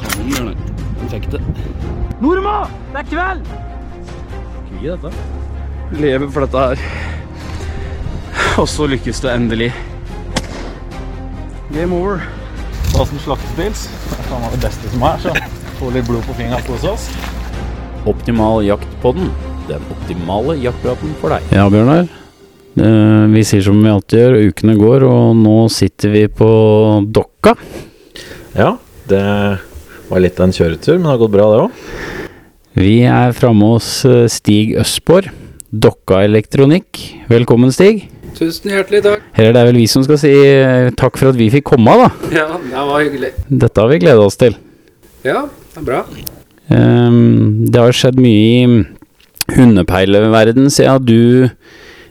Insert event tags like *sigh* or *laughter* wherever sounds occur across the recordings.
Kanon, Bjørnar. Han fikk det. Nordmann! Det er kveld! Vi dette? Lever for dette her. Og så lykkes det endelig. Game over. Da som slaktepils. Det er faen det beste som er, så får litt blod på fingeren hos oss. Optimal jaktpodden. Den optimale jaktpraten for deg. Ja, Bjørnar. Eh, Vi sier som vi alltid gjør, ukene går, og nå sitter vi på Dokka. Ja, det var litt av en kjøretur, men det har gått bra, det òg. Vi er framme hos eh, Stig Østborg. Dokka Elektronikk. Velkommen, Stig. Tusen hjertelig takk. Her er det vel vi som skal si eh, takk for at vi fikk komme, da. Ja, det var hyggelig. Dette har vi gleda oss til. Ja, det er bra. Um, det har skjedd mye i hundepeileverden siden du,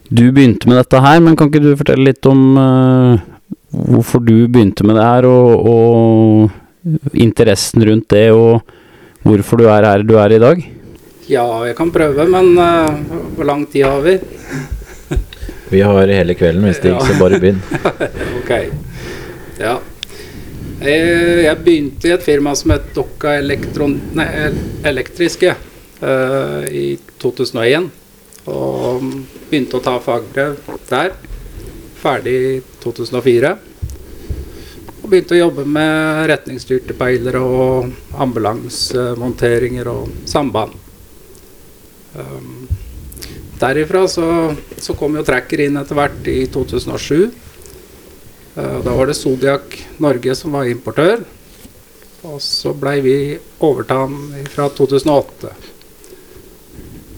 du begynte med dette her, men kan ikke du fortelle litt om uh, hvorfor du begynte med det her, og, og interessen rundt det, og hvorfor du er her du er i dag? Ja, jeg kan prøve, men uh, hvor lang tid har vi? Vi har hele kvelden, hvis det ikke, så bare begynn. *laughs* Ok. Ja. Jeg, jeg begynte i et firma som het Dokka Elektron... Nei, Elektriske uh, i 2001. Og begynte å ta fagbrev der. Ferdig i 2004. Og begynte å jobbe med retningsstyrte peilere og ambulansemonteringer og samband. Um, derifra så, så kom jo Tracker inn etter hvert i 2007. Uh, Da var det Zodiac Norge som var importør. Og så blei vi overtatt fra 2008.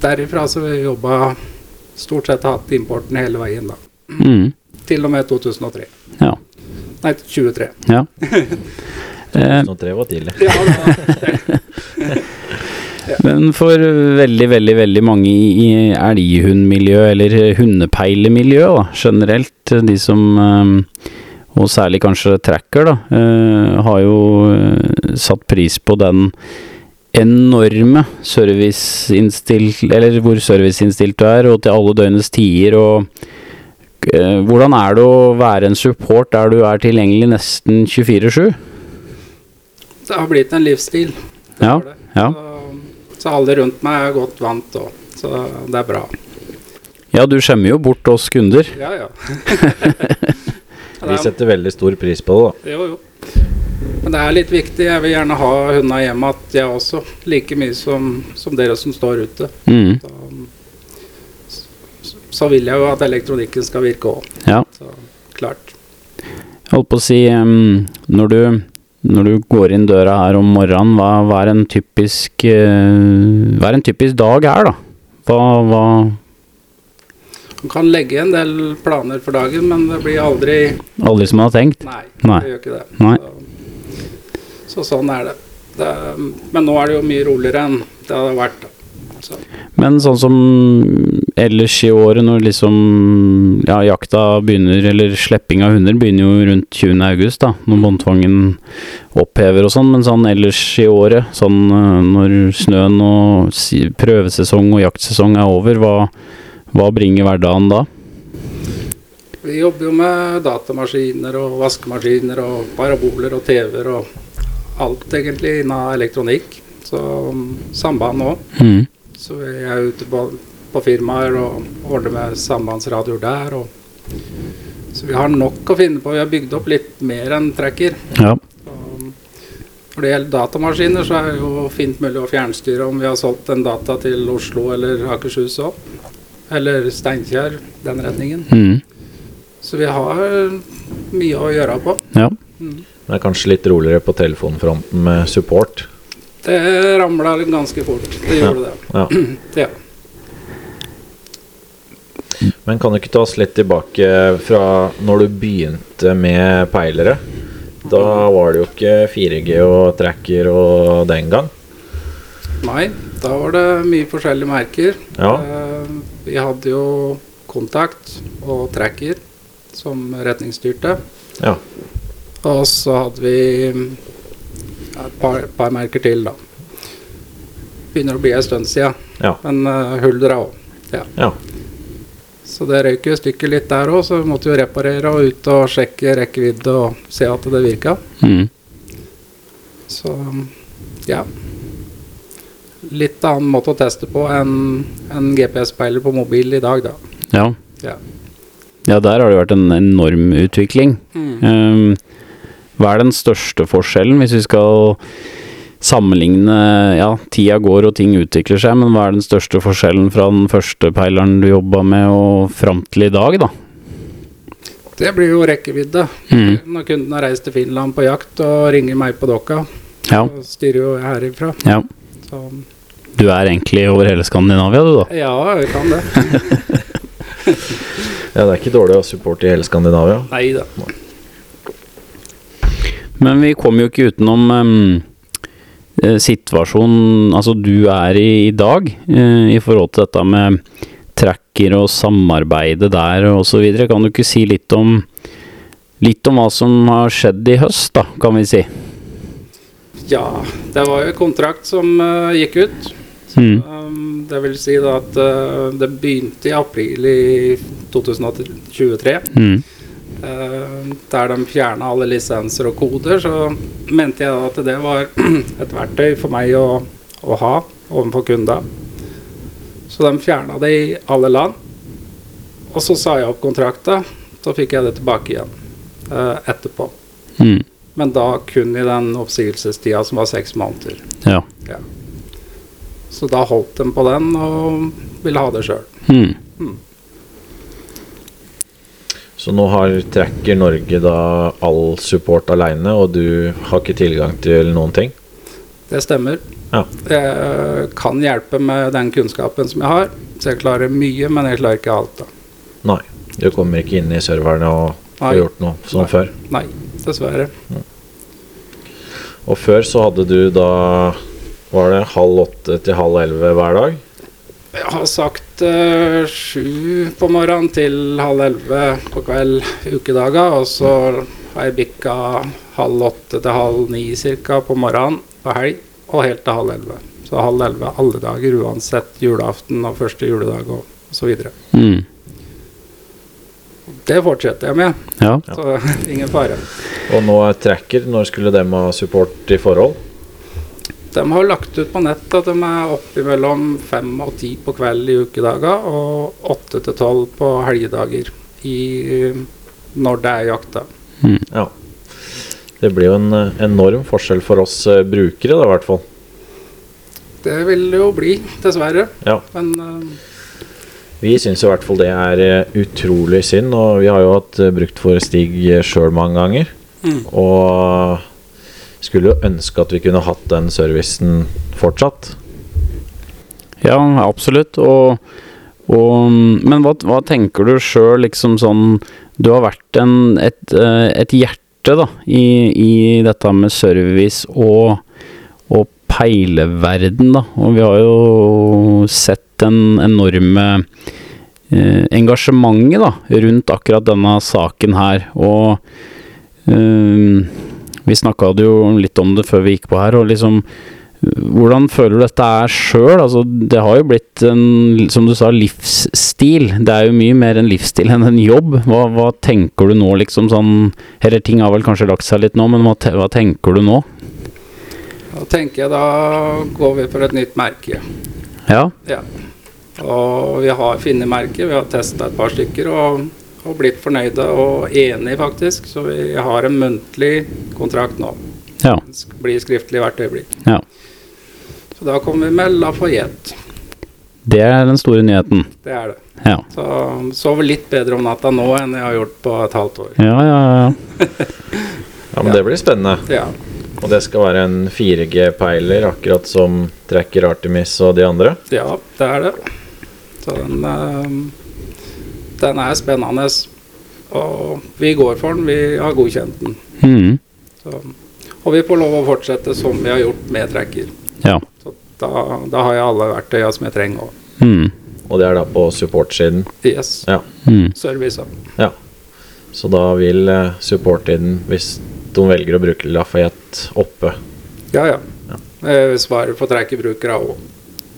Derifra så vi jobba Stort sett hatt importen hele veien, da. Mm, Til og med 2003. ja. Nei, 23. ja. *laughs* 2003 var tidlig. Ja, da. *laughs* Men for veldig, veldig, veldig mange i i elghundmiljø, eller hundepeilemiljø da, generelt, de som eh, Og særlig kanskje tracker, da, eh, har jo eh, satt pris på den enorme serviceinnstilt Eller hvor serviceinnstilt du er, og til alle døgnets tider, og eh, hvordan er det å være en support der du er tilgjengelig nesten 24-7? Det har blitt en livsstil. Det Ja, det. ja. Så, så alle rundt meg er godt vant òg. Så det er bra. Ja, du skjemmer jo bort oss kunder. Ja, ja. *laughs* *laughs* Vi setter veldig stor pris på det, da. Jo, jo. Men det er litt viktig. Jeg vil gjerne ha hundene hjemme at jeg også. Like mye som, som dere som står ute. Mm, Så, så vil jeg jo at elektronikken skal virke òg. ja. Så klart. Jeg holdt på å si um, når, du, når du går inn døra her om morgenen, hva, hva er en typisk uh, Hva er en typisk dag her, da? Hva, hva Man kan legge en del planer for dagen, men det blir aldri Aldri som man har tenkt? Nei, Nei. det gjør ikke det. Nei. Så, så sånn er det. det. Men nå er det jo mye roligere enn det hadde vært. Så, Men sånn som ellers i året, når liksom ja, jakta begynner, eller slepping av hunder begynner jo rundt 20. august, da, når båndtvangen opphever og sånn, men sånn ellers i året, sånn eh, når snøen og prøvesesong og jaktsesong er over, hva, hva bringer hverdagen da? vi jobber jo med datamaskiner og vaskemaskiner og paraboler og TV-er og alt egentlig innen elektronikk. Så um, samband òg. Mm. Så jeg er ute på, på firmaer og ordner med sambandsradioer der. Og, så vi har nok å finne på. Vi har bygd opp litt mer enn tracker. Ja. Når det gjelder datamaskiner, så er det jo fint mulig å fjernstyre om vi har solgt en data til Oslo eller Akershus òg. Eller Steinkjer, den retningen. Mm. Så vi har mye å gjøre på. ja. Det er kanskje litt roligere på telefonfronten med support. Det ramla ganske fort. Det gjorde det. Ja. *clears throat* Ja. Men kan du ikke ta oss litt tilbake fra når du begynte med peilere? Da var det jo ikke 4G og tracker og den gang. Nei, da var det mye forskjellige merker. Ja. Eh, vi hadde jo kontakt og tracker som retningsstyrte. Ja. Og så hadde vi et par, par merker til, da. Begynner å bli en stund siden. Ja. Men uh, Huldra òg. Ja. Ja. Så det røyk jo stykket litt der òg, så vi måtte jo reparere og ut og sjekke rekkevidde og se at det virka. Mm. Så ja. Litt annen måte å teste på enn en GPS-peiler på mobil i dag, da. Ja. Ja. ja, der har det vært en enorm utvikling. Um, hva er den største forskjellen, hvis vi skal sammenligne Ja, tida går og ting utvikler seg, men hva er den største forskjellen fra den første peileren du jobba med og fram til i dag, da? Det blir jo rekkevidde. Mm. Når kunden har reist til Finland på jakt og ringer meg på dokka, Ja. så styrer jo jeg herifra. ja. Så Du er egentlig over hele Skandinavia, du, da? ja, jeg kan det. *laughs* Ja, det er ikke dårlig å supporte i hele Skandinavia. Nei da. Men vi kommer jo ikke utenom eh, situasjonen altså du er i i dag, uh, i forhold til dette med tracker og samarbeidet der så videre. Kan du ikke si litt om litt om hva som har skjedd i høst, da, kan vi si? Ja, det var jo en kontrakt som uh, gikk ut. Mm. Um, det vil si da at uh, det begynte i april i 2023. Mm. Eh, der de fjerna alle lisenser og koder, så mente jeg at det var *clears throat* et verktøy for meg å, å ha overfor kunda. Så de fjerna det i alle land. Og så sa jeg opp kontrakta. Så fikk jeg det tilbake igjen eh, etterpå. Mm. Men da kun i den oppsigelsestida som var seks måneder. Ja. Så da holdt de på den og ville ha det sjøl. Mm. Så nå har Tracker Norge da all support aleine, og du har ikke tilgang til noen ting? Det stemmer. Ja. Jeg kan hjelpe med den kunnskapen som jeg har. Så jeg klarer mye, men jeg klarer ikke alt. da. Nei. Du kommer ikke inn i serverne og får gjort noe som Nei. før? Nei, dessverre. Og før så hadde du da Var det halv åtte til halv elleve hver dag? Jeg har sagt eh, sju på morgenen til halv elleve på kveld ukedager. Og så har jeg bikka halv åtte til halv ni cirka på morgenen på helg. Og helt til halv elleve. Så halv elleve alle dager uansett julaften og første juledag og så videre. Mm. Det fortsetter jeg med, Ja. så *laughs* ingen fare. Og nå er Tracker. Når skulle dem ha support i forhold? De har lagt ut på nett at de er oppe mellom fem og ti på kveld i ukedager og åtte til tolv på helgedager i, når det er jakta. Ja. Det blir jo en eh, enorm forskjell for oss eh, brukere, da, i hvert fall. Det vil det jo bli, dessverre. Ja. Men uh, Vi syns i hvert fall det er utrolig synd, og vi har jo hatt brukt for Stig sjøl mange ganger. Mm. Og skulle jo ønske at vi kunne hatt den servicen fortsatt. Ja, absolutt. Og, og Men hva, hva tenker du sjøl, liksom sånn Du har vært en, et, eh, et hjerte, da, i, i dette med service og, og peileverden, da. Og vi har jo sett den enorme eh, engasjementet, da, rundt akkurat denne saken her. Og eh, vi snakka jo litt om det før vi gikk på her, og liksom hvordan føler du dette er sjøl? Altså, det har jo blitt en, som du sa, livsstil. Det er jo mye mer en livsstil enn en jobb. Hva, hva tenker du nå, liksom sånn Eller ting har vel kanskje lagt seg litt nå, men hva, hva tenker du nå? da tenker jeg da går vi for et nytt merke. Ja. Ja. Og vi har funnet merket, vi har testa et par stykker og, og blitt fornøyde og enige, faktisk. Så vi har en muntlig kontrakt nå. Ja. Den blir skriftlig hvert øyeblikk. ja. Så da kommer vi med Lafayette. Det er den store nyheten. Det er det. Ja. Så sover litt bedre om natta nå enn jeg har gjort på et halvt år. Ja, ja, ja. Ja, men det blir spennende. Ja. Og det skal være en 4G-peiler, akkurat som Tracker Artemis og de andre. Ja, det er det. Så den, eh, den er spennende. Og vi går for den. Vi har godkjent den. Mm. Så, og vi får lov å fortsette som vi har gjort med tracker. Ja. Så da, da har jeg alle verktøya som jeg trenger Også. Mm. Og det er da på support-siden. Yes. Ja. Mm. Service ja. Så da vil eh, support-siden hvis de velger å bruke Lafayette oppe Ja, ja. Jeg svarer for trackerbrukere òg.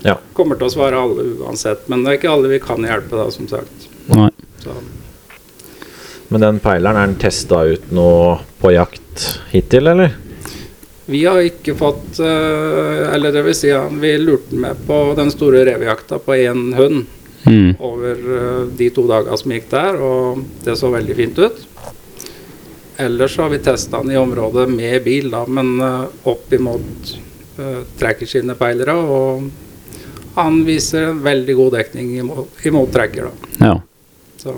Ja. Kommer til å svare alle uansett, men det er ikke alle vi kan hjelpe, da, som sagt. Nei. Så, Men den peileren, er den testa ut nå på jakt hittil, eller? vi har ikke fått eh, Eller det vil si, vi lurte med på den store revejakta på én hund Mm. over eh, de to dagene som gikk der, og det så veldig fint ut. Ellers har vi testa den i området med bil, da, men eh, opp imot uh, trackerskinnepeilere. Og han viser en veldig god dekning imot, imot tracker. Da. Ja. Så,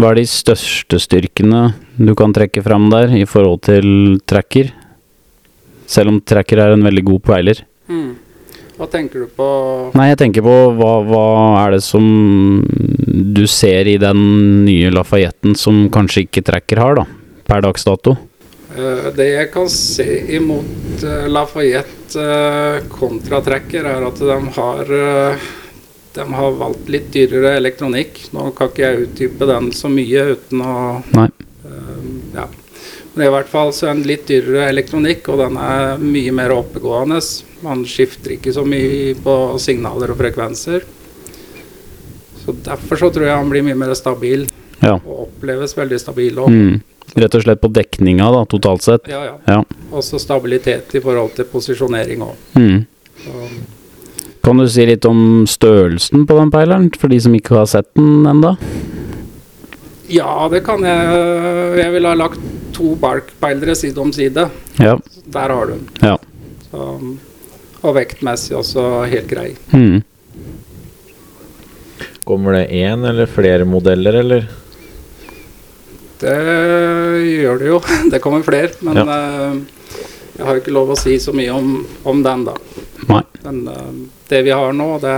Hva er de største styrkene du kan trekke fram der i forhold til tracker? Selv om tracker er en veldig god peiler. Hva tenker du på? Nei, jeg tenker på hva, hva er det som du ser i den nye Lafayetten som kanskje ikke tracker har, da? Per dags dato? Eh, det jeg kan se imot uh, Lafayette eh, kontra tracker, er at de har eh, de har valgt litt dyrere elektronikk. Nå kan ikke jeg utdype den så mye uten å Nei. eh, ja. Men det er i hvert fall så en litt dyrere elektronikk, og den er mye mer oppegående. Man skifter ikke så mye på signaler og frekvenser. Så Derfor så tror jeg han blir mye mer stabil, Ja. og oppleves veldig stabil òg. Mm. Rett og slett på dekninga, da, totalt sett. Ja, ja. Ja. Også stabilitet i forhold til posisjonering òg. Mm. Kan du si litt om størrelsen på den peileren, for de som ikke har sett den enda? Ja, det kan jeg. Jeg ville ha lagt to Bark-peilere side om side. Ja. Der har du den. Ja. Så, og vektmessig også helt grei. Mm. Kommer det én eller flere modeller, eller? Det gjør det jo. *laughs* Det kommer flere. Men ja. jeg har ikke lov å si så mye om, om den, da. Men eh, det vi har nå, det,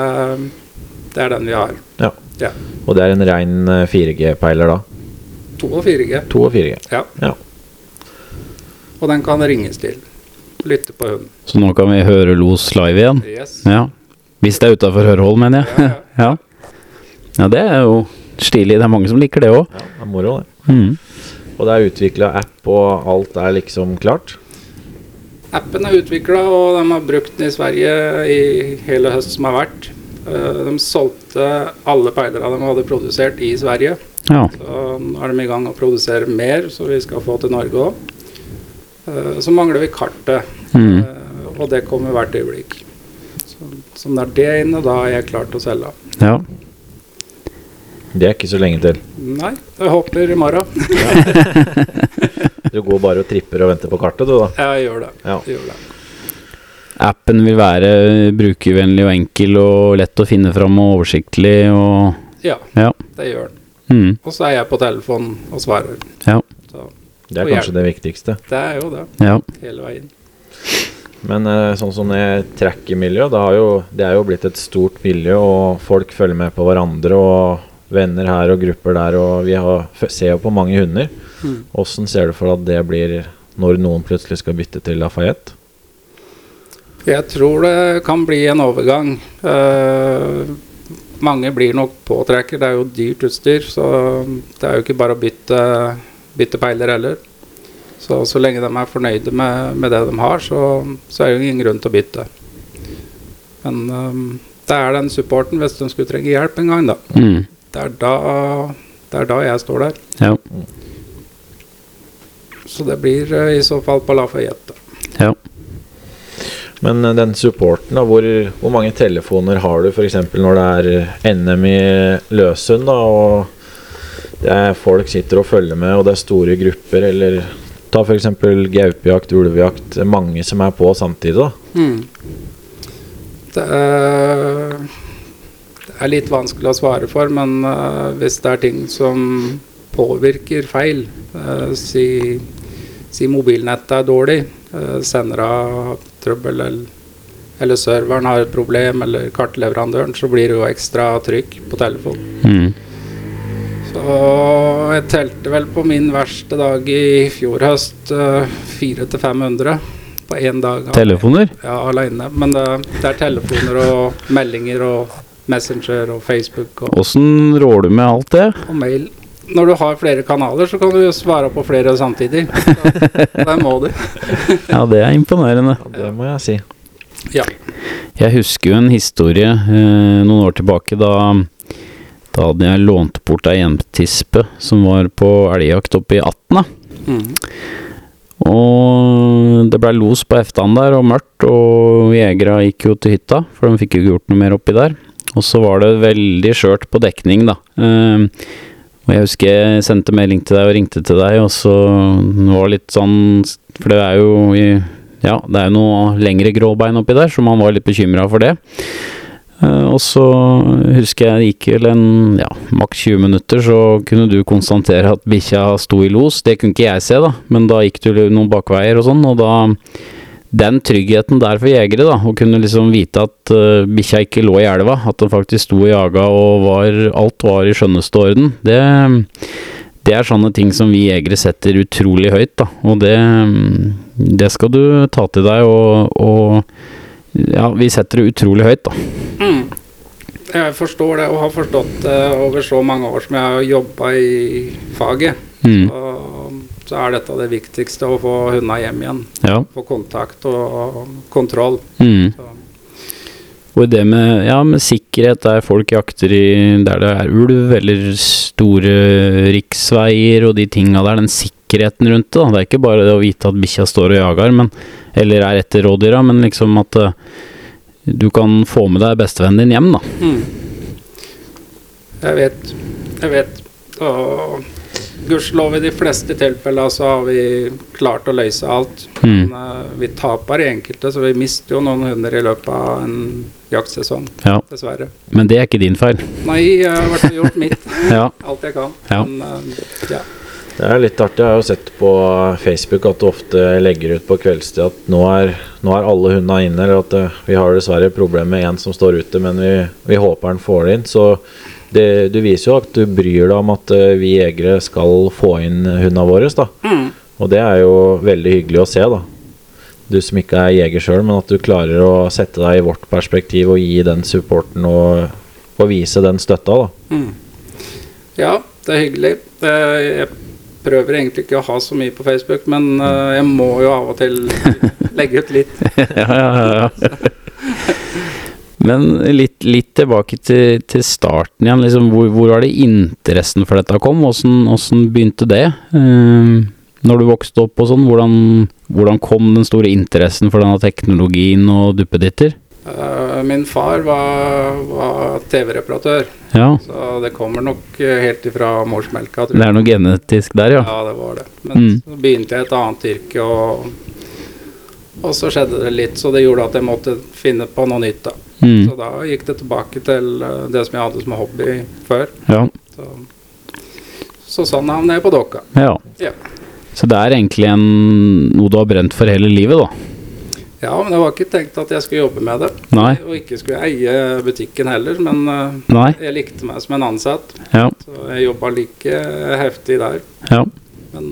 det er den vi har. Ja. Ja. Og det er en rein eh, 4G-peiler, da? 2 og 4G. 2 og 4G. Ja. Ja. Og den kan ringes til. Lytte på hunden. Så nå kan vi høre Los live igjen? Yes. Ja. Hvis det er utafor hørehold, mener jeg. Ja, ja. *laughs* ja. ja, det er jo stilig. Det er mange som liker det òg. Ja, det er moro, det. Mm. Og det er utvikla app, og alt er liksom klart? Appen er utvikla, og de har brukt den i Sverige i hele høst som har vært. Eh, De solgte alle peilere de hadde produsert i Sverige. Ja. Så nå er de i gang å produsere mer, så vi skal få til Norge òg. Så mangler vi kartet, Mm. eh, og det kommer hvert øyeblikk. Så, så når det er inne, da er jeg klar til å selge. ja. Det er ikke så lenge til. Nei, jeg håper i morgen. *laughs* *laughs* Du går bare og tripper og venter på kartet, du, da. Jeg gjør det. Ja. Jeg gjør det. Appen vil være brukervennlig og enkel og lett å finne fram og oversiktlig og Ja, Ja. det gjør den. Mm. Og så er jeg på telefonen og svarer. Ja. Så Det er Og kanskje det viktigste. det er jo det, Ja. hele veien. Men eh, sånn som det tracker-miljøet, det, det er jo blitt et stort miljø, og folk følger med på hverandre, og venner her og grupper der, og vi har, ser jo på mange hunder. Mm. Åssen ser du for deg at det blir når noen plutselig skal bytte til Lafayette? Jeg tror det kan bli en overgang. Eh, mange blir nok påtrekker. Det er jo dyrt utstyr, så det er jo ikke bare å bytte, bytte peiler heller. Så så lenge de er fornøyde med, med det de har, så, så er det jo ingen grunn til å bytte. Men eh, det er den supporten hvis de skulle trenge hjelp en gang, da. Mm. Det er da, det er da jeg står der. Ja. Så det blir eh, i så fall på Lafayette. ja. Men eh, den supporten, da, hvor, hvor mange telefoner har du f.eks. når det er NM i Løsund, da, og det er folk sitter og følger med, og det er store grupper, eller ta f.eks. gaupejakt, ulvejakt, mange som er på samtidig, da. Mm. Det, er, det er litt vanskelig å svare for, men uh, hvis det er ting som påvirker feil, uh, si, si mobilnettet er dårlig, uh, sendere har trøbbel, eller, eller serveren har et problem, eller kartleverandøren, så blir det jo ekstra trykk på telefonen. Mm. Så jeg telte vel på min verste dag i fjor høst uh, 400-500 på én dag. Telefoner? Ja, alene. Men det, det er telefoner og meldinger og Messenger og Facebook Åssen rår du med alt det? og mail. Når du har flere kanaler, så kan du jo svare på flere samtidig. *laughs* Så det må du. *laughs* Ja, det er imponerende. Ja, det må jeg si. Ja. Jeg husker jo en historie eh, noen år tilbake da, Da hadde jeg lånt bort ei jentispe som var på elgjakt oppe i Atna. Mm. Og det blei los på eftan der, og mørkt, og jegera gikk jo til hytta, for de fikk jo ikke gjort noe mer oppi der. Og så var det veldig skjørt på dekning, da. Ehm, og jeg husker jeg sendte melding til deg og ringte til deg, og så var det litt sånn For det er jo Ja, det er jo noe lengre gråbein oppi der, så man var litt bekymra for det. Eh, og så husker jeg det gikk vel en ja, maks 20 minutter, så kunne du konstatere at bikkja sto i los. Det kunne ikke jeg se, da, men da gikk du noen bakveier og sånn, og da Den tryggheten der for jegere, da, å kunne liksom vite at uh, bikkja ikke lå i elva, at den faktisk sto og jaga og var Alt var i skjønneste orden, det det er sånne ting som vi jegere setter utrolig høyt, da. Og det, det skal du ta til deg, og, og ja, vi setter det utrolig høyt, da. Mm. Jeg forstår det, og har forstått det over så mange år som jeg har jobba i faget. Mm. Så, så er dette det viktigste, å få hundene hjem igjen. Ja. Få kontakt og kontroll. Mm. Og det med, ja, med sikkerhet der folk jakter i der det er ulv, eller store riksveier og de tinga der, den sikkerheten rundt det. da. Det er ikke bare det å vite at bikkja står og jager, men, eller er etter rådyra, men liksom at uh, du kan få med deg bestevennen din hjem, da. mm. Jeg vet. Jeg vet. Og gudskjelov i de fleste tilfeller så har vi klart å løse alt. Mm. Men eh, vi taper i enkelte, så vi mister jo noen hunder i løpet av en jaktsesong. Ja. Dessverre. Men det er ikke din feil. Nei, jeg har vært gjort mitt. *laughs* Ja. Alt jeg kan. Ja. Men eh, ja. Det er litt artig. Jeg har jo sett på Facebook at du ofte legger ut på kveldstid at nå er, nå er alle hundene inne, eller at eh, vi har dessverre problem med en som står ute, men vi, vi håper han får det inn. Så det, du viser jo at du bryr deg om at eh, vi jegere skal få inn hundene våre. Da. Mm. Og det er jo veldig hyggelig å se, da. Du som ikke er jeger sjøl, men at du klarer å sette deg i vårt perspektiv og gi den supporten og, og vise den støtta, da. Mm. Ja, det er hyggelig. Jeg prøver egentlig ikke å ha så mye på Facebook, men eh, jeg må jo av og til *laughs* legge ut litt. *laughs* ja, ja, ja, ja. *laughs* Men litt, litt tilbake til, til starten igjen. Liksom, hvor, hvor var det interessen for dette kom? Åssen åssen begynte det? Eh, når du vokste opp og sånn, hvordan, hvordan kom den store interessen for denne teknologien og duppeditter? Eh, Min far var, var TV-reparatør, Ja, så det kommer nok eh, helt ifra morsmelka. det er noe genetisk der, ja. Ja, det var det. Men Mm. så begynte jeg et annet yrke, og, og så skjedde det litt, så det gjorde at jeg måtte finne på noe nytt. da. Mm, Så da gikk det tilbake til eh, det som jeg hadde som hobby før. ja. Så, så sånn havnet jeg på Dokka. ja. Ja. Så det er egentlig en, noe du har brent for hele livet, da? ja, men jeg var ikke tenkt at jeg skulle jobbe med det. Nei. Og ikke skulle eie butikken heller, men eh, Nei? jeg likte meg som en ansatt. Ja. Så jeg jobba like heftig der. Ja. Men,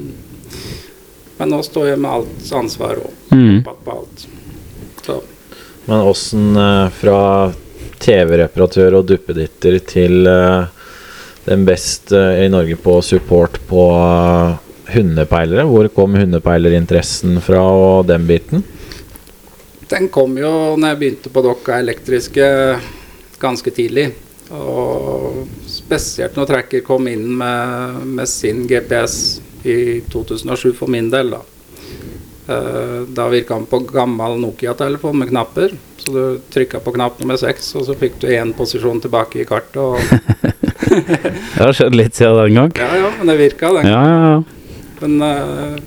men nå står jeg med alt ansvar og Mm. på alt. Så Men åssen eh, fra TV-reparatør og duppeditter til eh, den beste i Norge på support på eh, hundepeilere? Hvor kom hundepeilerinteressen fra og den biten? Den kom jo når jeg begynte på Dokka elektriske ganske tidlig. Og spesielt når Tracker kom inn med, med sin GPS i 2007 for min del, da. Eh, da virka han på gammel Nokia-telefon med knapper. Så du trykka på knapp nummer seks, og så fikk du én posisjon tilbake i kartet. Og, *laughs* Det har skjedd litt siden den gang. ja, ja, men det virka, den. Ja, ja, ja. Men eh,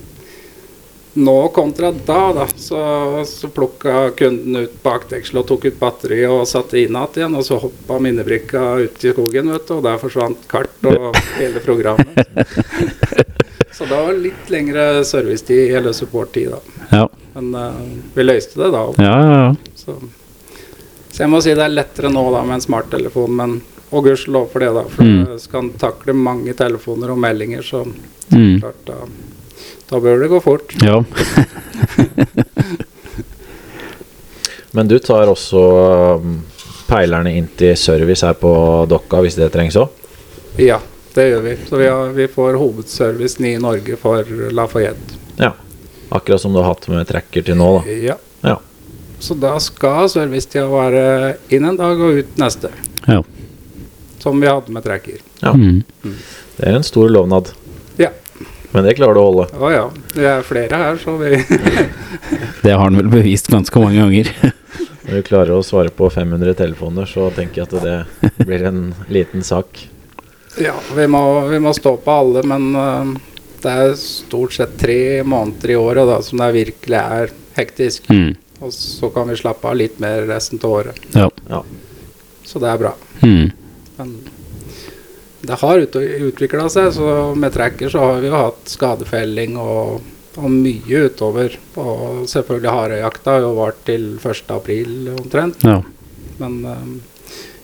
nå kontra da, da, så, så plukka kunden ut bakdekselet og tok ut batteriet og satte inn igjen, og så hoppa minnebrikka ut i skogen, vet du, og der forsvant kart og *laughs* hele programmet. *laughs* Så det var litt lengre servicetid eller supporttid, da. Ja, Men uh, vi løste det da. ja, ja. ja. Så. så jeg må si det er lettere nå da med en smarttelefon, men og gudskjelov for det, da. For Mm. du skal takle mange telefoner og meldinger, så Mm. klart da, da bør det gå fort. ja. *laughs* Men du tar også um, peilerne inn til service her på Dokka hvis det trengs òg? Ja, det gjør vi. Så vi, har, vi får hovedservicen i Norge for Lafayette. Ja. Akkurat som du har hatt med tracker til nå, da. Ja. Ja. Så da skal servicetida være inn en dag og ut neste. ja. som vi hadde med trekker. Ja. Mm. Det er en stor lovnad. Ja. Men det klarer du å holde. Å ja. Det er flere her, så vi *laughs* Det har han vel bevist ganske mange ganger. Når du klarer å svare på 500 telefoner, så tenker jeg at det blir en liten sak. Ja, vi må, vi må stå på alle, men uh, det er stort sett tre måneder i året da, som det virkelig er hektisk. Mm. Og så kan vi slappe av litt mer resten av året. Ja. Ja. Så det er bra. Mm. Men det har utvikla seg, så med tracker så har vi jo hatt skadefelling og, og mye utover. Og selvfølgelig harejakta har jo vart til 1. april omtrent. ja. Men eh,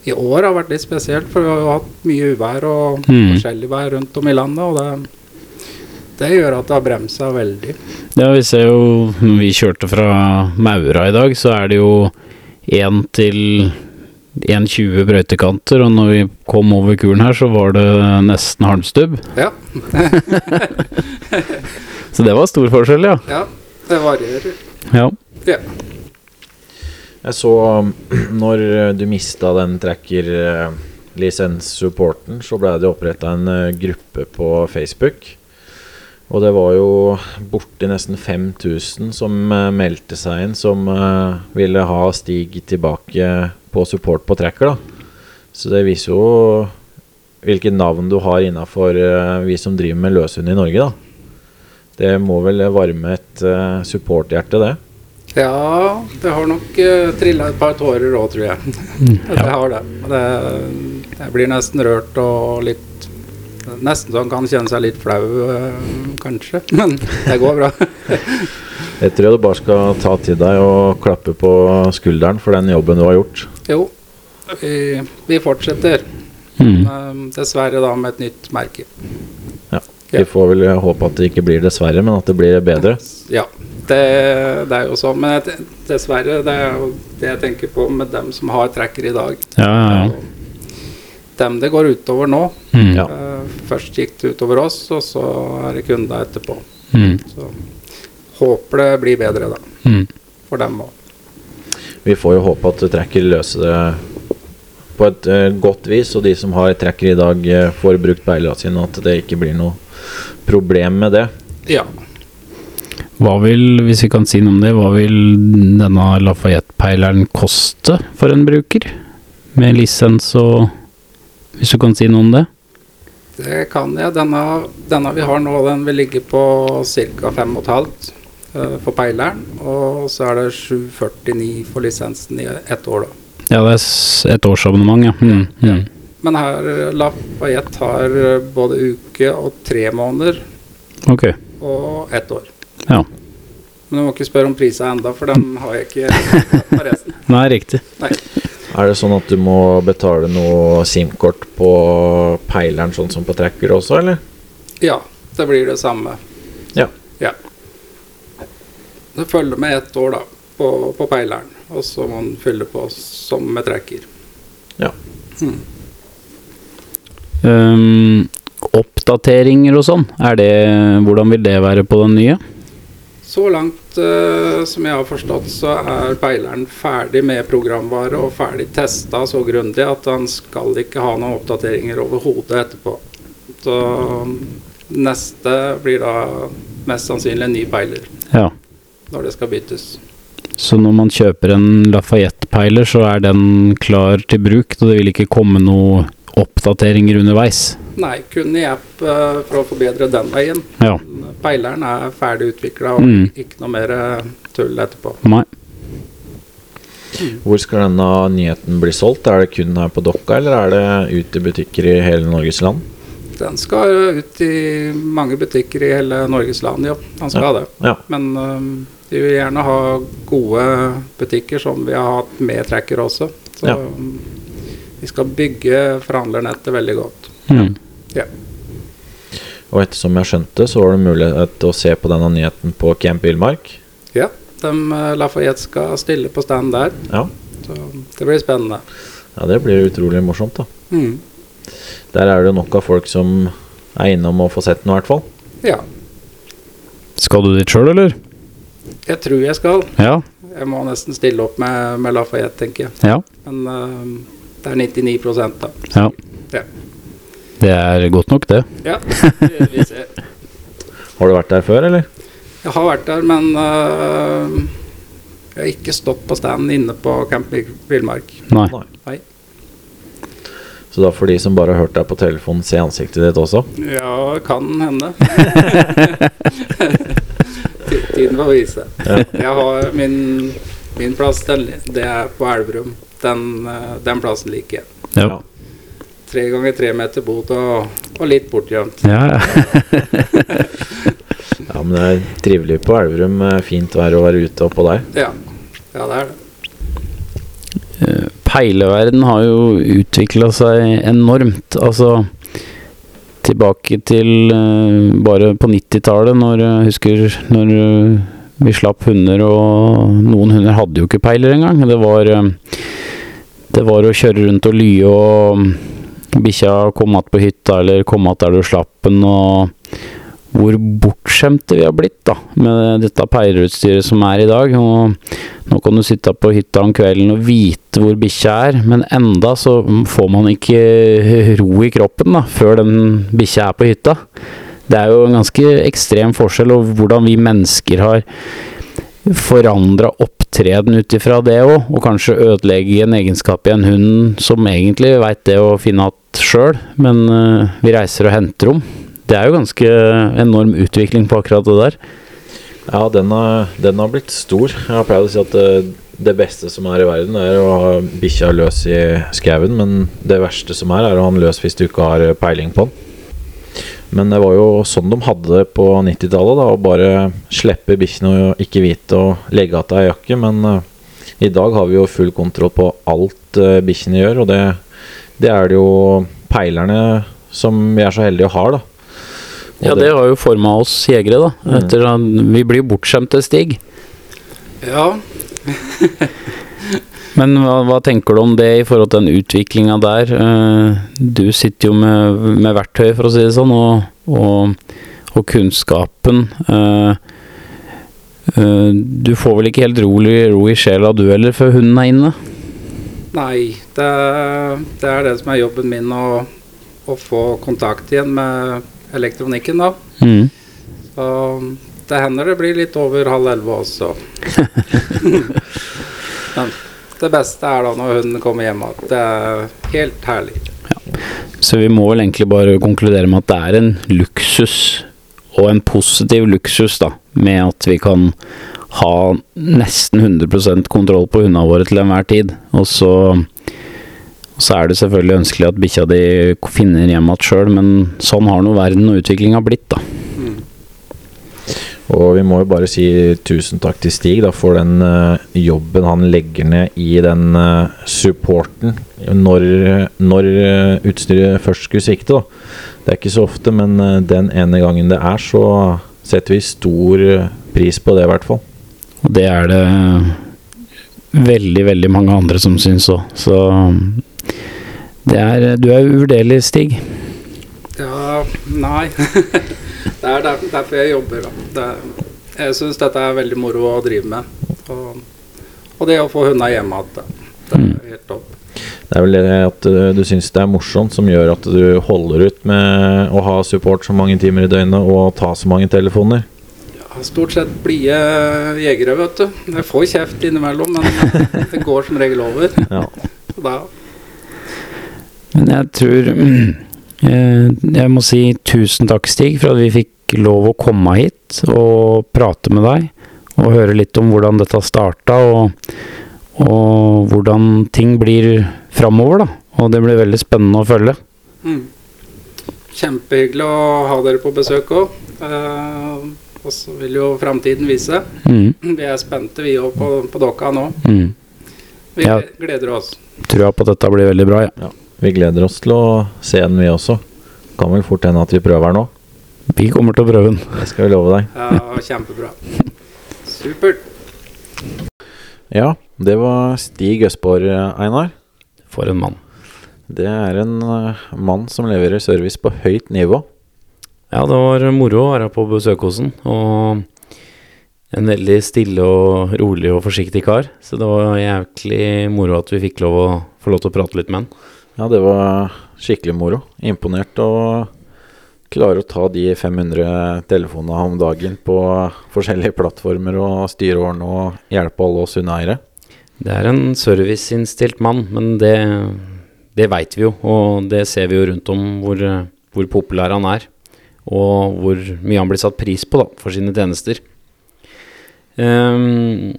i år har vært litt spesielt, for vi har jo hatt mye uvær og Mm. forskjellig vær rundt om i landet. Og det, det gjør at det har bremsa veldig. Ja, vi ser jo når vi kjørte fra Maura i dag, så er det jo 1 til 1,20 brøytekanter, og når vi kom over kuren her, så var det nesten halmstubb. Ja, *laughs* Så det var stor forskjell, ja. ja det varierer. Ja. Ja. Jeg så um, *clears throat* når uh, du mista den tracker-lisenssupporten, så ble det oppretta en uh, gruppe på Facebook. Og det var jo borti nesten 5000 som meldte seg inn, som ville ha Stig tilbake på support på tracker. da. Så det viser jo hvilke navn du har innafor vi som driver med løshund i Norge, da. Det må vel varme et supporthjerte, det. Ja, det har nok uh, trilla et par tårer òg, tror jeg. *laughs* Det har det. Det. Jeg blir nesten rørt og litt Nesten så han kan kjenne seg litt flau, uh, kanskje. *laughs* Men det går bra. *laughs* Jeg tror du bare skal ta til deg og klappe på skulderen for den jobben du har gjort. Jo, vi, vi fortsetter. Mm. Um, dessverre da med et nytt merke. Ja. Ja. Vi får vel håpe at det ikke blir dessverre, men at det blir bedre. Ja, det, det er jo sånn. Men jeg, dessverre, det er jo det jeg tenker på med dem som har tracker i dag. Ja, ja, ja. Dem det går utover nå. Mm. Ja. Eh, først gikk det utover oss, og så er det kunder etterpå. Mm. Så håper det blir bedre, da. Mm. For dem òg. Vi får jo håpe at Tracker løser det på et uh, godt vis, og de som har Tracker i dag, uh, får brukt beilene sine, og at det ikke blir noe problem med det. Ja. Hva vil, hvis vi kan si noe om det, hva vil denne Lafayette-peileren koste for en bruker? Med lisens og Hvis du kan si noe om det? Det kan jeg. Denne, denne vi har nå, den vil ligge på ca. 5,5 uh, for peileren. Og så er det 749 for lisensen i ett år, da. Ja, det er et årsabonnement, ja. Mm. Mm. Men her eh, Lafayette har eh, både uke og tre måneder Okay. og ett år. Ja. Men du må ikke spørre om prisa enda, for den har jeg ikke *laughs* på resten. Nei, riktig. Nei. Er det sånn at du må betale noe SIM-kort på peileren, sånn som på Tracker også, eller? Ja, det blir det samme. Ja. Ja. Det følger med ett år, da, på, på peileren. Og så må man fylle på som med trekker. Ja. Mm. Um, oppdateringer og sånn, er det, hvordan vil det være på den nye? Så langt uh, som jeg har forstått, så er peileren ferdig med programvare og ferdig testa så grundig at han skal ikke ha noen oppdateringer overhodet etterpå. Så neste blir da mest sannsynlig en ny peiler Ja. når det skal byttes. Så når man kjøper en Lafayette-peiler, så er den klar til bruk, og det vil ikke komme noen oppdateringer underveis? Nei, kun i app eh, for å forbedre den veien. Ja. Peileren er ferdig utvikla og Mm. ikke noe mer eh, tull etterpå. Nei. Hvor skal denne nyheten bli solgt? Er det kun her på Dokka, eller er det ut i butikker i hele Norges land? Den skal ut i mange butikker i hele Norges land, ja. Den skal ha det. Ja. Men um, vi vil gjerne ha gode butikker som vi har hatt med tracker også. Så Ja. øhm, vi skal bygge forhandlernettet veldig godt. Mm. Og ettersom jeg skjønte, så var det mulighet til å se på denne nyheten på Camp Villmark. Ja, de øh, Lafayette skal stille på stand der, Ja. så det blir spennende. ja, det blir utrolig morsomt, da. Mm. Der er det nok av folk som er innom og får sett noe, i hvert fall. Ja, Skal du dit sjøl, eller? jeg tror jeg skal. Ja. Jeg må nesten stille opp med, med Lafayette, tenker jeg. Ja. Men uh, det er 99 da. Ja. Ja. Det er godt nok, det. Ja, *laughs* vi, ser. Har du vært der før, eller? Jeg har vært der, men uh, jeg har ikke stått på stand inne på Camp Villmark. Nei. Nei. Så da får de som bare har hørt deg på telefonen, se ansiktet ditt også? Ja, kan hende. *laughs* Ti- Tiden får vise. Jeg har min, min plass, den, det er på Elverum. Den, øh, den plassen liker jeg. Ja. Tre ganger tre meter bot og, og litt bortgjemt. Ja, ja. *laughs* Ja, men det er trivelig på Elverum. eh, Fint vær å være ute oppå der. Ja. ja, det er det. Peileverden har jo utvikla seg enormt. Altså tilbake til eh, bare på 90-tallet, når jeg husker når eh, vi slapp hunder, og noen hunder hadde jo ikke peiler engang. Det var, eh, det var å kjøre rundt og lye, og bikkja kom att på hytta, eller kom att der du slapp den, og hvor bortskjemte vi har blitt da, med dette peilerutstyret som er i dag. Og nå kan du sitte på hytta om kvelden og vite hvor bikkja er, men enda så får man ikke ro i kroppen da, før den bikkja er på hytta. Det er jo en ganske ekstrem forskjell, og hvordan vi mennesker har forandra opptreden ut ifra det òg, og kanskje ødelegge en egenskap i en hund som egentlig veit det å finne igjen sjøl, men eh, vi reiser og henter dem. Det er jo ganske enorm utvikling på akkurat det der. Ja, den har, den har blitt stor. Jeg har pleid å si at det, det beste som er i verden, er å ha bikkja løs i skauen, men det verste som er, er å ha den løs hvis du ikke har peiling på den. Men det var jo sånn de hadde det på 90-tallet, da, å bare slippe bikkjene og ikke vite og legge av ei jakke. Men uh, i dag har vi jo full kontroll på alt uh, bikkjene gjør, og det, det er det jo peilerne som vi er så heldige å ha, da. Og Ja, det har jo forma oss jegere, da. Mm. Etter at vi blir jo bortskjemte, Stig. Ja, *laughs* Men hva, hva tenker du om det i forhold til den utviklinga der? Eh, Du sitter jo med, med verktøy, for å si det sånn, og, og, og kunnskapen. Eh, eh, Du får vel ikke helt rolig ro i sjela du heller, før hunden er inne? nei, det, det er det som er jobben min, å, å få kontakt igjen med elektronikken, da. Mm. Så det hender det blir litt over halv elleve også. *laughs* *laughs* Det beste er da når hun kommer hjem igjen. Det er helt herlig. Så vi må vel egentlig bare konkludere med at det er en luksus, og en positiv luksus, da, med at vi kan ha nesten 100% kontroll på hundene våre til enhver tid. Og så, så er det selvfølgelig ønskelig at bikkja di finner hjem igjen sjøl, men sånn har nå verden og utviklinga blitt, da. Og vi må jo bare si tusen takk til Stig da, for den uh, jobben han legger ned i den uh, supporten når, når uh, utstyret først skulle svikte. Da. Det er ikke så ofte, men den ene gangen det er, så setter vi stor pris på det, i hvert fall. Og det er det veldig, veldig mange andre som syns òg. Så det er Du er uvurderlig, Stig. Ja, nei. *laughs* det er der, derfor jeg jobber. Da. Det, jeg syns dette er veldig moro å drive med. Og, og det å få hundene hjemme igjen, det er helt topp. Det er vel det at eh, du syns det er morsomt som gjør at du holder ut med å ha support så mange timer i døgnet og ta så mange telefoner. Ja, stort sett blide jegere, vet du. Jeg får kjeft innimellom, men *laughs* det går som regel over. Ja. Da, Men jeg tror *clears throat* eh, Jeg må si tusen takk, Stig, for at vi fikk lov å komme hit og prate med deg. Og høre litt om hvordan dette starta, og, og hvordan ting blir framover, da. Og det blir veldig spennende å følge. mm. Kjempehyggelig å ha dere på besøk òg. og så vil jo framtiden vise. Mm, Vi er spente, vi òg, på, på dere nå. mm. Vi Ja. gleder oss. Trua på at dette blir veldig bra, ja. Vi gleder oss til å se den, vi også. Kan vel fort hende at vi prøver nå. Vi kommer til å prøve den. Det skal vi love deg. Ja, kjempebra. Supert. Ja, det var Stig Østborg, Einar. For en mann. Det er en eh, mann som leverer service på høyt nivå. Ja, det var moro å være på besøk hos han, og en veldig stille og rolig og forsiktig kar. Så det var jævlig moro at vi fikk lov å få lov til å prate litt med han. Ja, det var skikkelig moro. Imponert å klare å ta de 500 telefonene om dagen på forskjellige plattformer og styre årene og hjelpe alle oss hundeeiere. Det er en serviceinnstilt mann, men det, det veit vi jo, og det ser vi jo rundt om hvor, hvor populær han er. Og hvor mye han blir satt pris på da, for sine tjenester. Um,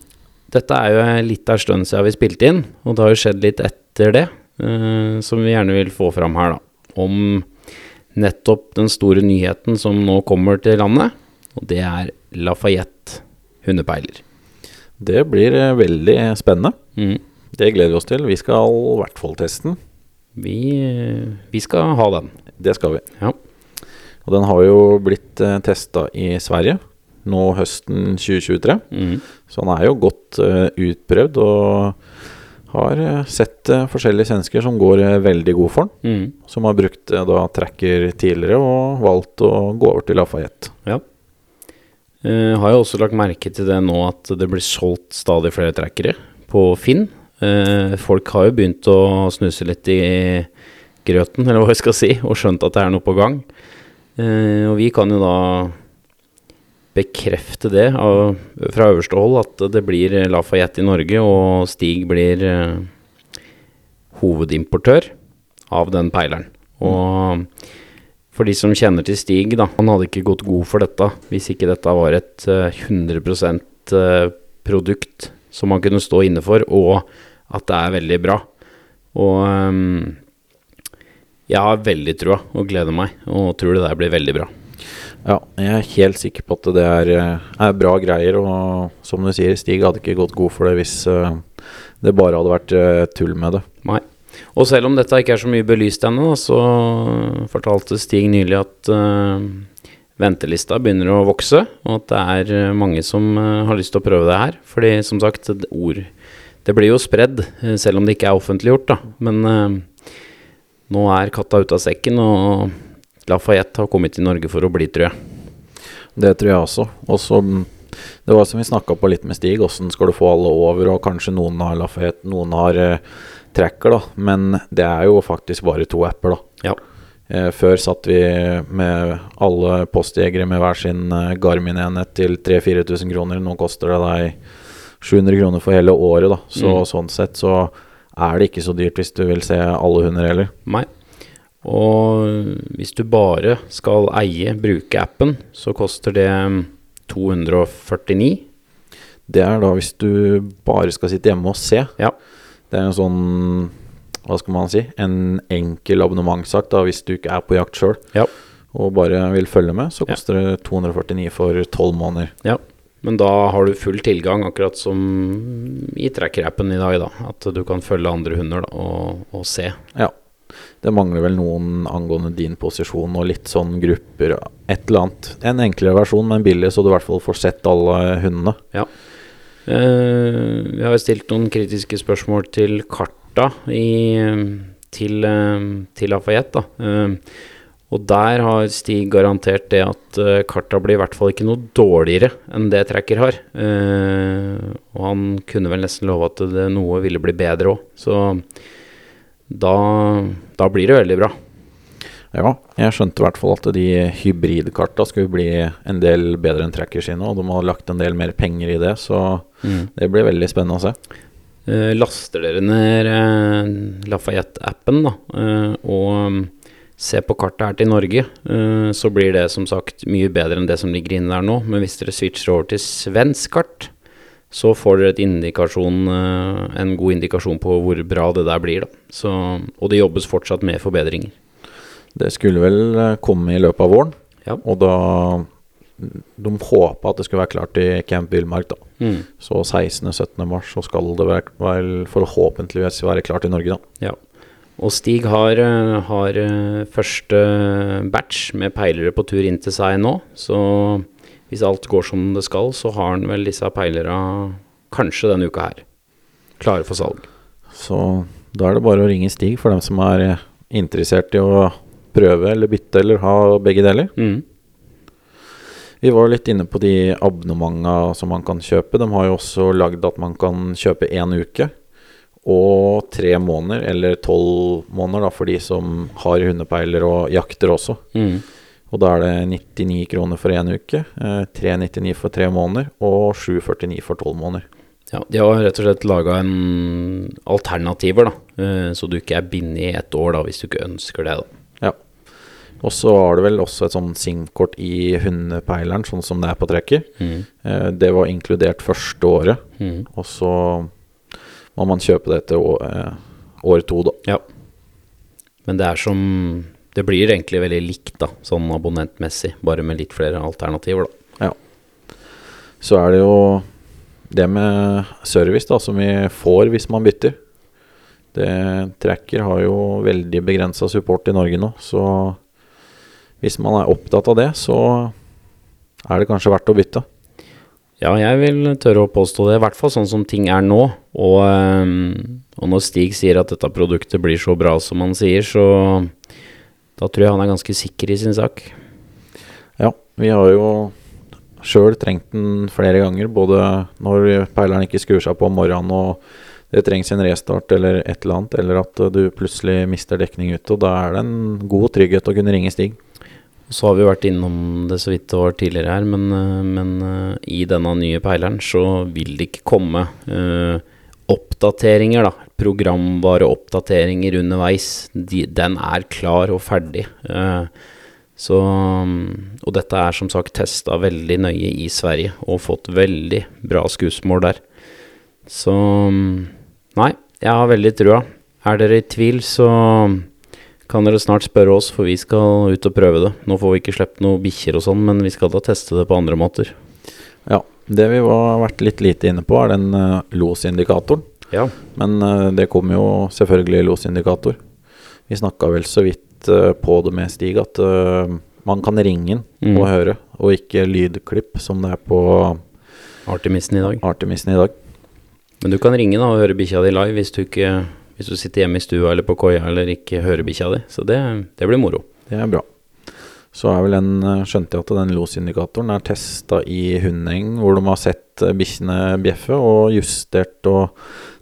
dette er jo litt av en stund siden vi spilte inn, og det har jo skjedd litt etter det, Uh, som vi gjerne vil få fram her, da. Om nettopp den store nyheten som nå kommer til landet, og det er Lafayette hundepeiler. Det blir eh, veldig spennende. Mm. Det gleder vi oss til. Vi skal i hvert fall teste den. Vi, vi skal ha den. Det skal vi. Ja. Og den har jo blitt eh, testa i Sverige nå høsten 2023. Mm. Så den er jo godt eh, utprøvd og har eh, sett eh, forskjellige svensker som går eh, veldig god for den. Mm. Som har brukt da tracker tidligere og valgt å gå over til Lafayette. Ja. Uh, har jo også lagt merke til det nå at det blir solgt stadig flere trackere på Finn. Uh, folk har jo begynt å snuse litt i grøten, eller hva jeg skal si, og skjønt at det er noe på gang. Uh, og vi kan jo da bekrefte det av, fra øverste hold, at det blir Lafayette i Norge, og Stig blir eh, hovedimportør av den peileren. Og for de som kjenner til Stig, da, han hadde ikke gått god for dette hvis ikke dette var et eh, 100 eh, produkt som han kunne stå inne for, og at det er veldig bra. Og eh, jeg har veldig trua og gleder meg, og tror det der blir veldig bra. Ja, jeg er helt sikker på at det er, eh, er bra greier. Og som du sier, Stig hadde ikke gått god for det hvis eh, det bare hadde vært eh, tull med det. Nei. Og selv om dette ikke er så mye belyst ennå, så fortalte Stig nylig at uh, ventelista begynner å vokse, og at det er mange som har lyst til å prøve det her. Fordi som sagt, ord Det blir jo spredd, selv om det ikke er offentliggjort, da. Men uh, nå er katta ute av sekken, og Lafayette har kommet til Norge for å bli, tror jeg. Det tror jeg også. Og så mm, Det var som vi snakka på litt med Stig, åssen skal du få alle over? Og kanskje noen har Lafayette, noen har eh, tracker, da. Men det er jo faktisk bare to apper, da. Ja. Eh, før satt vi med alle postjegere med hver sin eh, Garmin-enhet til 3000-4000 kroner. Nå koster det deg 700 kroner for hele året, da. Så Mm. sånn sett så er det ikke så dyrt hvis du vil se alle hunder heller. Nei. Og hvis du bare skal eie, bruke appen, så koster det 249. Det er da hvis du bare skal sitte hjemme og se. Ja. Det er en sånn Hva skal man si? En enkel abonnementssak da hvis du ikke er på jakt sjøl Ja. og bare vil følge med, så koster det 249 for 12 måneder. Ja, men da har du full tilgang, akkurat som i tracker-appen i dag, da. At du kan følge andre hunder da, og, og se. Ja. Det mangler vel noen angående din posisjon og litt sånn grupper. Et eller annet. En enklere versjon, men billig, så du i hvert fall får sett alle hundene. Eh, vi har jo stilt noen kritiske spørsmål til karta i, til, uh, til Lafayette. Eh, og der har Stig garantert det at karta blir i hvert fall ikke noe dårligere enn det Tracker har. Og han kunne vel nesten love at det, noe ville bli bedre òg. Så da, da blir det veldig bra. Ja, jeg skjønte i hvert fall at de hybridkarta skulle bli en del bedre enn tracker sine, og de har lagt en del mer penger i det, så det blir veldig spennende å se. Eh, laster dere ned eh, Lafayette-appen da, eh, og mm, ser på kartet her til Norge, så blir det som sagt mye bedre enn det som ligger inne der nå. Men hvis dere switcher over til svensk kart, så får dere eh, en god indikasjon på hvor bra det der blir. Da. Så, og det jobbes fortsatt med forbedringer. Det skulle vel eh, komme i løpet av våren, Ja. og da De håpa at det skulle være klart i Camp Villmark, da. Mm. Så 16.-17. mars så skal det vel- forhåpentligvis være klart i Norge, da. Ja. Og Stig har, eh, har første batch med peilere på tur inn til seg nå. Så hvis alt går som det skal, så har han vel disse peilera kanskje denne uka her. Klare for salg. Så da er det bare å ringe Stig for dem som er eh, interessert i å prøve eller bytte eller ha begge deler. Mm. Vi var litt inne på de abonnementa som man kan kjøpe. De har jo også lagd at man kan kjøpe én uke. og tre måneder, eller tolv måneder da, for de som har hundepeiler og jakter også. Mm. Og da er det 99 kroner for én uke, eh, 399 for tre måneder og 749 for tolv måneder. Ja, de har rett og slett laga en alternativer, da. eh, Så du ikke er bindet i ett år, da, hvis du ikke ønsker det, da. Ja. Og så har du vel også et sånn SIM-kort i hundepeileren, sånn som det er på trekker. Mm. Eh, det var inkludert første året, Mm. og så må man kjøpe det til å- eh, år to, da. Ja. Men det er som Det blir egentlig veldig likt, da, sånn abonnentmessig, bare med litt flere alternativer, da. Så er det jo det med service da, som vi får hvis man bytter. Det Tracker har jo veldig begrensa support i Norge nå, så hvis man er opptatt av det, så er det kanskje verdt å bytte. Ja, jeg vil tørre å påstå det, i hvert fall sånn som ting er nå. Og, ehm, og når Stig sier at dette produktet blir så bra som han sier, så da tror jeg han er ganske sikker i sin sak. Ja, vi har jo sjøl trengt den flere ganger, både når peileren ikke skrur seg på om morgenen og det trengs en restart eller et eller annet, eller at du plutselig mister dekning ute. Og da er det en god trygghet å kunne ringe Stig. Så har vi vært innom det så vidt det var tidligere her, men, eh, men eh, i denne nye peileren så vil det ikke komme uh, oppdateringer, da. Programvareoppdateringer underveis. De, den er klar og ferdig. Eh, så Og dette er som sagt testa veldig nøye i Sverige og fått veldig bra skussmål der. Så Nei, jeg har veldig trua. Er dere i tvil, så kan dere snart spørre oss, for vi skal ut og prøve det. Nå får vi ikke sluppet noen bikkjer og sånn, men vi skal da teste det på andre måter. Ja, det vi har vært litt lite inne på, er den uh, losindikatoren. Ja. Men uh, det kommer jo selvfølgelig losindikator. Vi snakka vel så vidt uh, på det med Stig at uh, man kan ringe den Mm. og høre, og ikke lydklipp som det er på Artemisen i dag. Artemisen i dag. Men du kan ringe da og høre bikkja di live hvis du, ikke, hvis du sitter hjemme i stua eller på koia eller ikke hører bikkja di. Så det, det blir moro. Det er bra. Så er vel den, eh, skjønte jeg at den losindikatoren er testa i hundeng, hvor de har sett eh, bikkjene bjeffe og justert og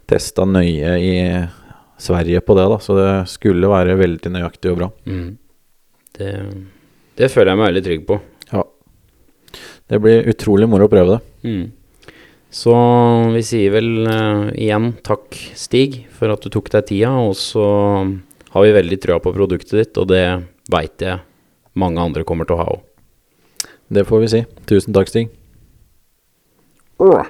testa nøye i Sverige på det, da. Så det skulle være veldig nøyaktig og bra. Mm. Det, det føler jeg meg veldig trygg på. Ja. Det blir utrolig moro å prøve det. Mm. Så vi sier vel uh, igjen takk, Stig, for at du tok deg tida. Og så har vi veldig trua på produktet ditt, og det veit jeg mange andre kommer til å ha òg. Det får vi si. Tusen takk, Stig. Åh.